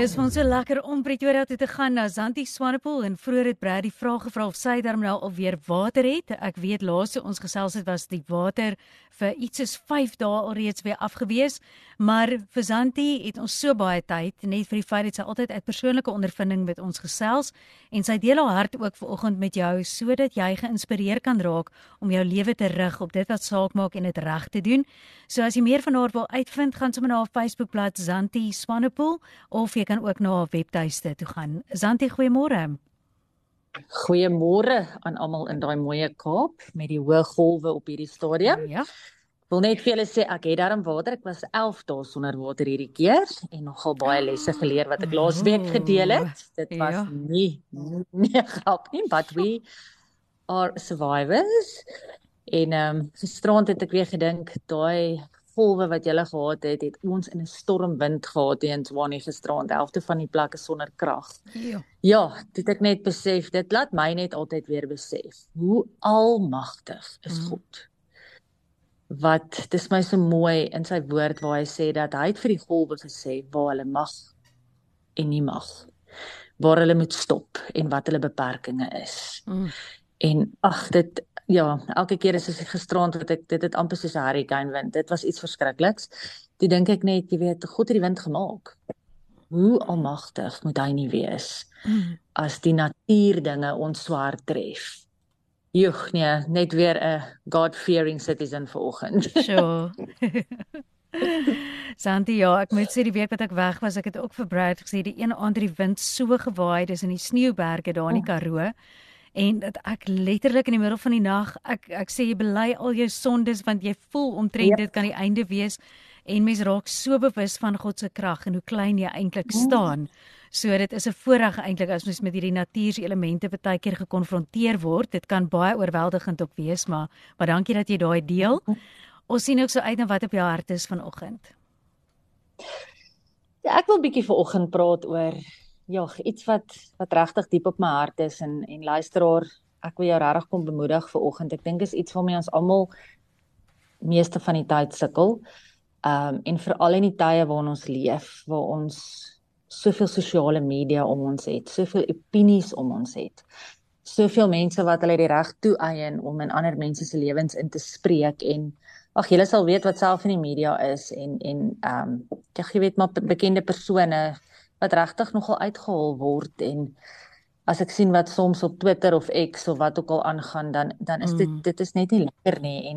Dis ons so lekker om Pretoria toe te gaan na Zanti Swanepoel en vroeër het Brad die vraag gevra of sy darm nou alweer water het. Ek weet laas toe ons gesels het was die water vir iets soos 5 dae alreeds weer afgewees, maar vir Zanti het ons so baie tyd net vir die feit dat sy altyd uit persoonlike ondervinding met ons gesels en sy deel haar hart ook vanoggend met jou sodat jy geïnspireer kan raak om jou lewe te rig op dit wat saak maak en dit reg te doen. So as jy meer van haar wil uitvind, gaan sommer na haar Facebookblad Zanti Swanepoel of jy kan ook na haar webtuiste toe gaan. Zanti, goeiemôre. Goeiemôre aan almal in daai mooi Kaap met die hoë golwe op hierdie stadium. Ja. Wil net vir julle sê ek het darm water. Ek was 11 dae sonder water hierdie keer en nogal baie lesse geleer wat ek laas week gedeel het. Dit was Ja. nie nie grap nie, but we are survivors. En ehm um, gisterand het ek weer gedink daai golwe wat julle gehad het, het ons in 'n stormwind gehad hier in Swanie gisterand, helfte van die plekke sonder krag. Ja. Ja, dit ek net besef, dit laat my net altyd weer besef hoe almagtig is Mm. God. Wat dis my so mooi in sy woord waar hy sê dat hy het vir die golwe gesê waar hulle mag en nie mag. Waar hulle moet stop en wat hulle beperkings is. Mm. En ag dit ja, elke keer as ek gisterand wat ek dit het amper soos 'n hurricane wind. Dit was iets verskrikliks. Toe dink ek net, jy weet, God het die wind gemaak. Hoe almagtig moet hy nie wees Mm. as die natuurdinge ons swaar tref. Joeg nee, net weer 'n God-fearing citizen vanoggend. Sure. Santi, ja, ek moet sê die week wat ek weg was, ek het ook vir Brad gesê die een aand het die wind so gewaai, dis in die sneeuberge daar in die Karoo. En dat ek letterlik in die middel van die nag, ek ek sê jy bely al jou sondes want jy voel omtrent Ja. dit kan die einde wees en mens raak so bewus van God se krag en hoe klein jy eintlik staan. So dit is 'n voorreg eintlik as mens met hierdie natuurselemente baie keer gekonfronteer word. Dit kan baie oorweldigend ook wees, maar maar dankie dat jy daai deel. Ons sien ook so uit na wat op jou hart is vanoggend. Ja, ek wil bietjie vanoggend praat oor ja, iets wat wat regtig diep op my hart is en en luisteraar, ek wil jou regtig kom bemoedig vanoggend. Ek dink is iets waarmee ons almal meeste van die tyd sukkel. Um en veral in die tye waarin ons leef, waar ons soveel sosiale media om ons het, soveel opinies om ons het. Soveel mense wat hulle die reg toeëien om in ander mense se lewens in te spreek en ag julle sal weet wat self in die media is en en um ja, jy weet maar bekende persone wat regtig nogal uitgehaal word en as ek sien wat soms op Twitter of X of wat ook al aangaan dan dan is dit Mm. dit is net nie lekker nie en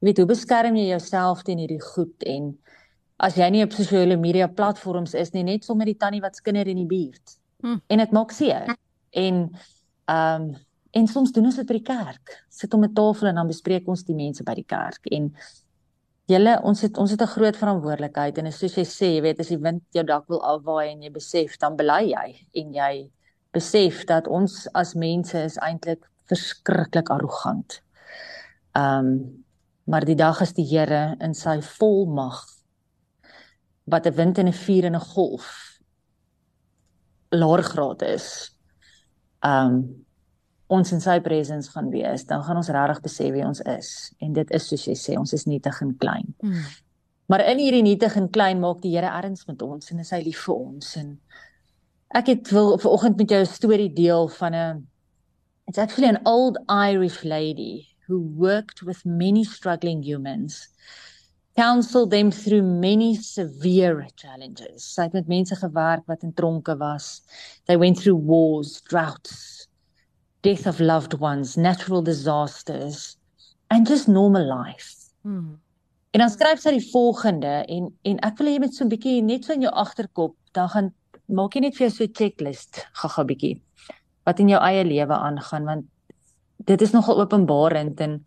jy weet hoe beskerm jy jouself teen hierdie goed en as jy nie op sosiale media platforms is nie net sommer die tannie wat skinder in die buurt Mm. en dit maak seer en um en soms doen ons dit by die kerk sit om 'n tafel en dan bespreek ons die mense by die kerk en Julle, ons het ons het 'n groot verantwoordelikheid en soos jy sê, jy weet as die wind jou dak wil afwaai en jy besef, dan bely jy en jy besef dat ons as mense is eintlik verskriklik arrogant. Um maar die dag is die Here in sy volmag wat 'n wind en 'n vuur en 'n golf laer graad is. Um ons in sy presence gaan wees, dan gaan ons regtig besef wie ons is. En dit is soos jy sê, ons is nietig en klein. Mm. Maar in hierdie nietig en klein maak die Here erns met ons en is hy lief vir ons en ek het wil vanoggend met jou 'n storie deel van 'n it's actually an old Irish lady who worked with many struggling humans counseled them through many severe challenges. Sy het met mense gewerk wat in tronke was. They went through wars, droughts, death of loved ones, natural disasters and just normal life. Mm. En dan skryf sy die volgende en en ek wil hê jy moet so 'n bietjie net so in jou agterkop, dan gaan maak jy net vir jou so 'n checklist gaga bietjie wat in jou eie lewe aangaan want dit is nogal openbarend en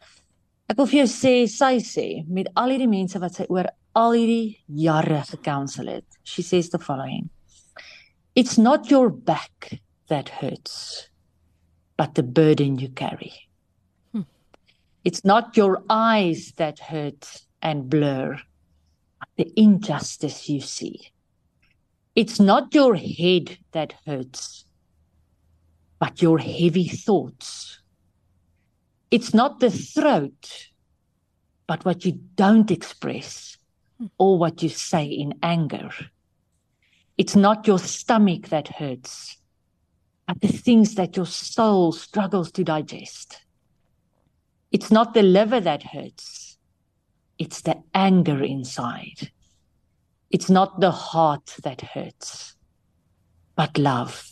ek wil vir jou sê sy sê met al hierdie mense wat sy oor al hierdie jare gekounsel het. She says the following. It's not your back that hurts but the burden you carry. Hmm. It's not your eyes that hurt and blur, but the injustice you see. It's not your head that hurts, but your heavy thoughts. It's not the throat, but what you don't express hmm. or what you say in anger. It's not your stomach that hurts, but the things that your soul struggles to digest. It's not the liver that hurts, it's the anger inside. It's not the heart that hurts, but love.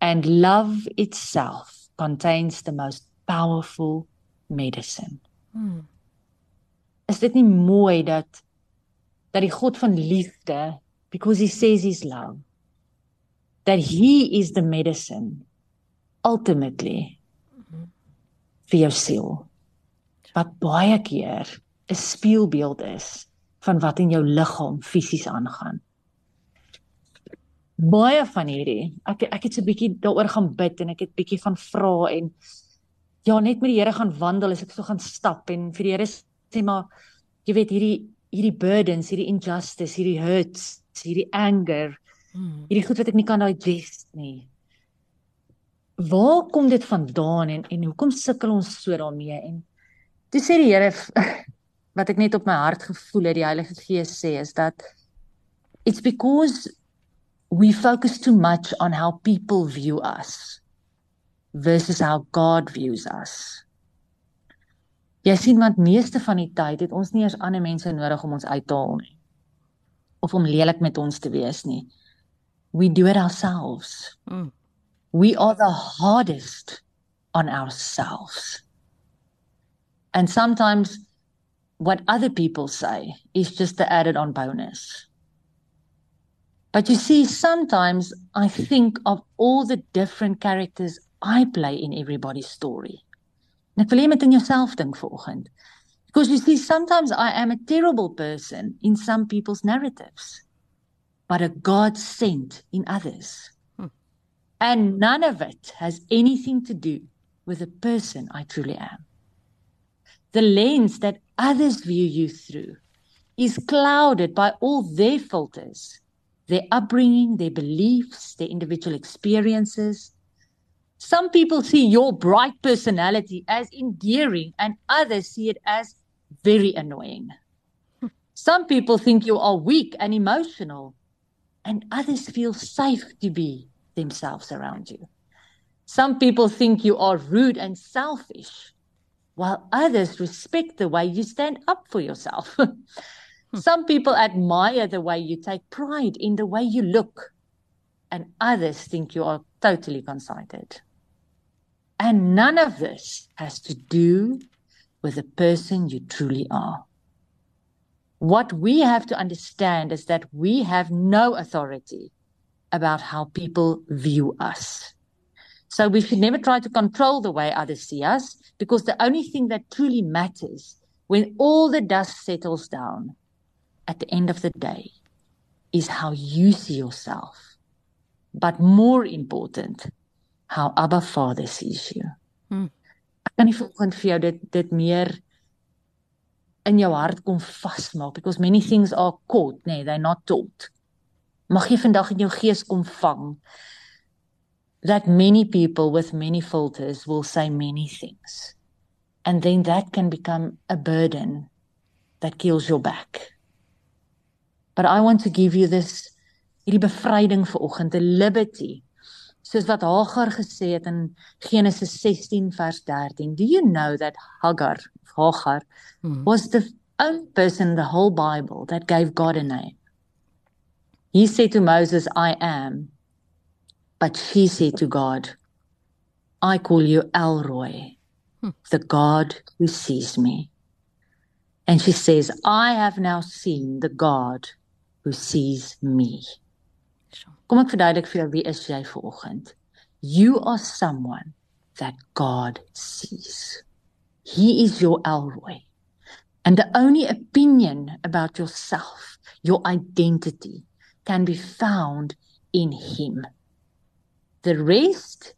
And love itself contains the most powerful medicine. Hmm. Is dit nie mooi dat dat die God van liefde because he says he's love that he is the medicine ultimately vir jou siel. Wat baie keer 'n spieelbeeld is van wat in jou liggaam fisies aangaan. Baie van hierdie ek ek het so 'n bietjie daaroor gaan bid en ek het bietjie gaan vra en ja net met die Here gaan wandel as ek so gaan stap en vir die Here sê maar jy weet hierdie hierdie burdens hierdie injustice hierdie hurts hierdie anger Hmm. Hierdie goed wat ek nie kan digest nie. Waar kom dit vandaan en en hoekom sukkel ons so daarmee en toe sê die Here wat ek net op my hart gevoel het die Heilige Gees sê is dat it's because we focus too much on how people view us versus how God views us. Jy sien want meeste van die tyd het ons nie eens ander mense nodig om ons uit te haal nie of om lelik met ons te wees nie we do it ourselves. Mm. We are the hardest on ourselves. And sometimes what other people say is just the added on bonus. But you see, sometimes I think of all the different characters I play in everybody's story. En ek wil hê met in jouself dink vanoggend. Because you see, sometimes I am a terrible person in some people's narratives but a God sent in others. Hmm. And none of it has anything to do with the person I truly am. The lens that others view you through is clouded by all their filters, their upbringing, their beliefs, their individual experiences. Some people see your bright personality as endearing, and others see it as very annoying. Hmm. Some people think you are weak and emotional, and others feel safe to be themselves around you. Some people think you are rude and selfish, while others respect the way you stand up for yourself. Some people admire the way you take pride in the way you look, and others think you are totally conceited. And none of this has to do with the person you truly are. What we have to understand is that we have no authority about how people view us. So we should never try to control the way others see us because the only thing that truly matters when all the dust settles down at the end of the day is how you see yourself. But more important, how Abba Father sees you. Hmm. Ek kan nie vanoggend vir jou dit dit meer in jou hart kom vasmaak because many things are caught nê nee, they're not taught. Mag jy vandag in jou gees kom vang that many people with many filters will say many things. And then that can become a burden that kills your back. But i want to give you this hierdie bevryding vir oggend 'n liberty soos wat Hagar gesê het in Genesis 16 vers 13 do you know that Hagar Hagar hmm. was the only person in the whole Bible that gave God a name. He said to Moses, I am. But she said to God, I call you El Roi, hmm. the God who sees me. And she says, I have now seen the God who sees me. Kom ek verduidelik vir jou wie is jy vanoggend? You are someone that God sees. He is your Elroy. And the only opinion about yourself, your identity, can be found in Him. The rest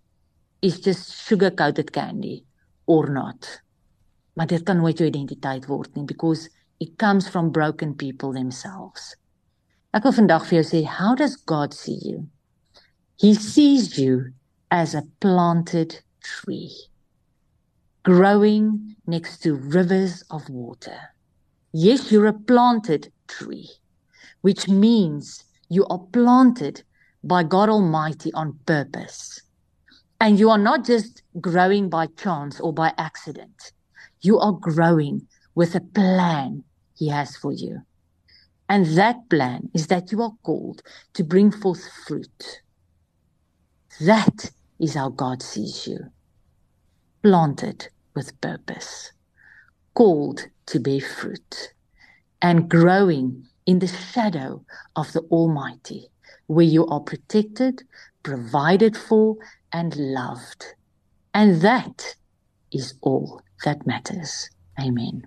is just sugar coated candy or not. Maar dit kan nooit jou identiteit word nie because it comes from broken people themselves. Ek wil vandag vir jou sê, how does God see you? He sees you as a planted tree, growing next to rivers of water. Yes, you're a planted tree, which means you are planted by God Almighty on purpose. And you are not just growing by chance or by accident. You are growing with a plan He has for you. And that plan is that you are called to bring forth fruit. That is how God sees you. Planted with purpose, called to bear fruit, and growing in the shadow of the Almighty, where you are protected, provided for, and loved. And that is all that matters. Amen.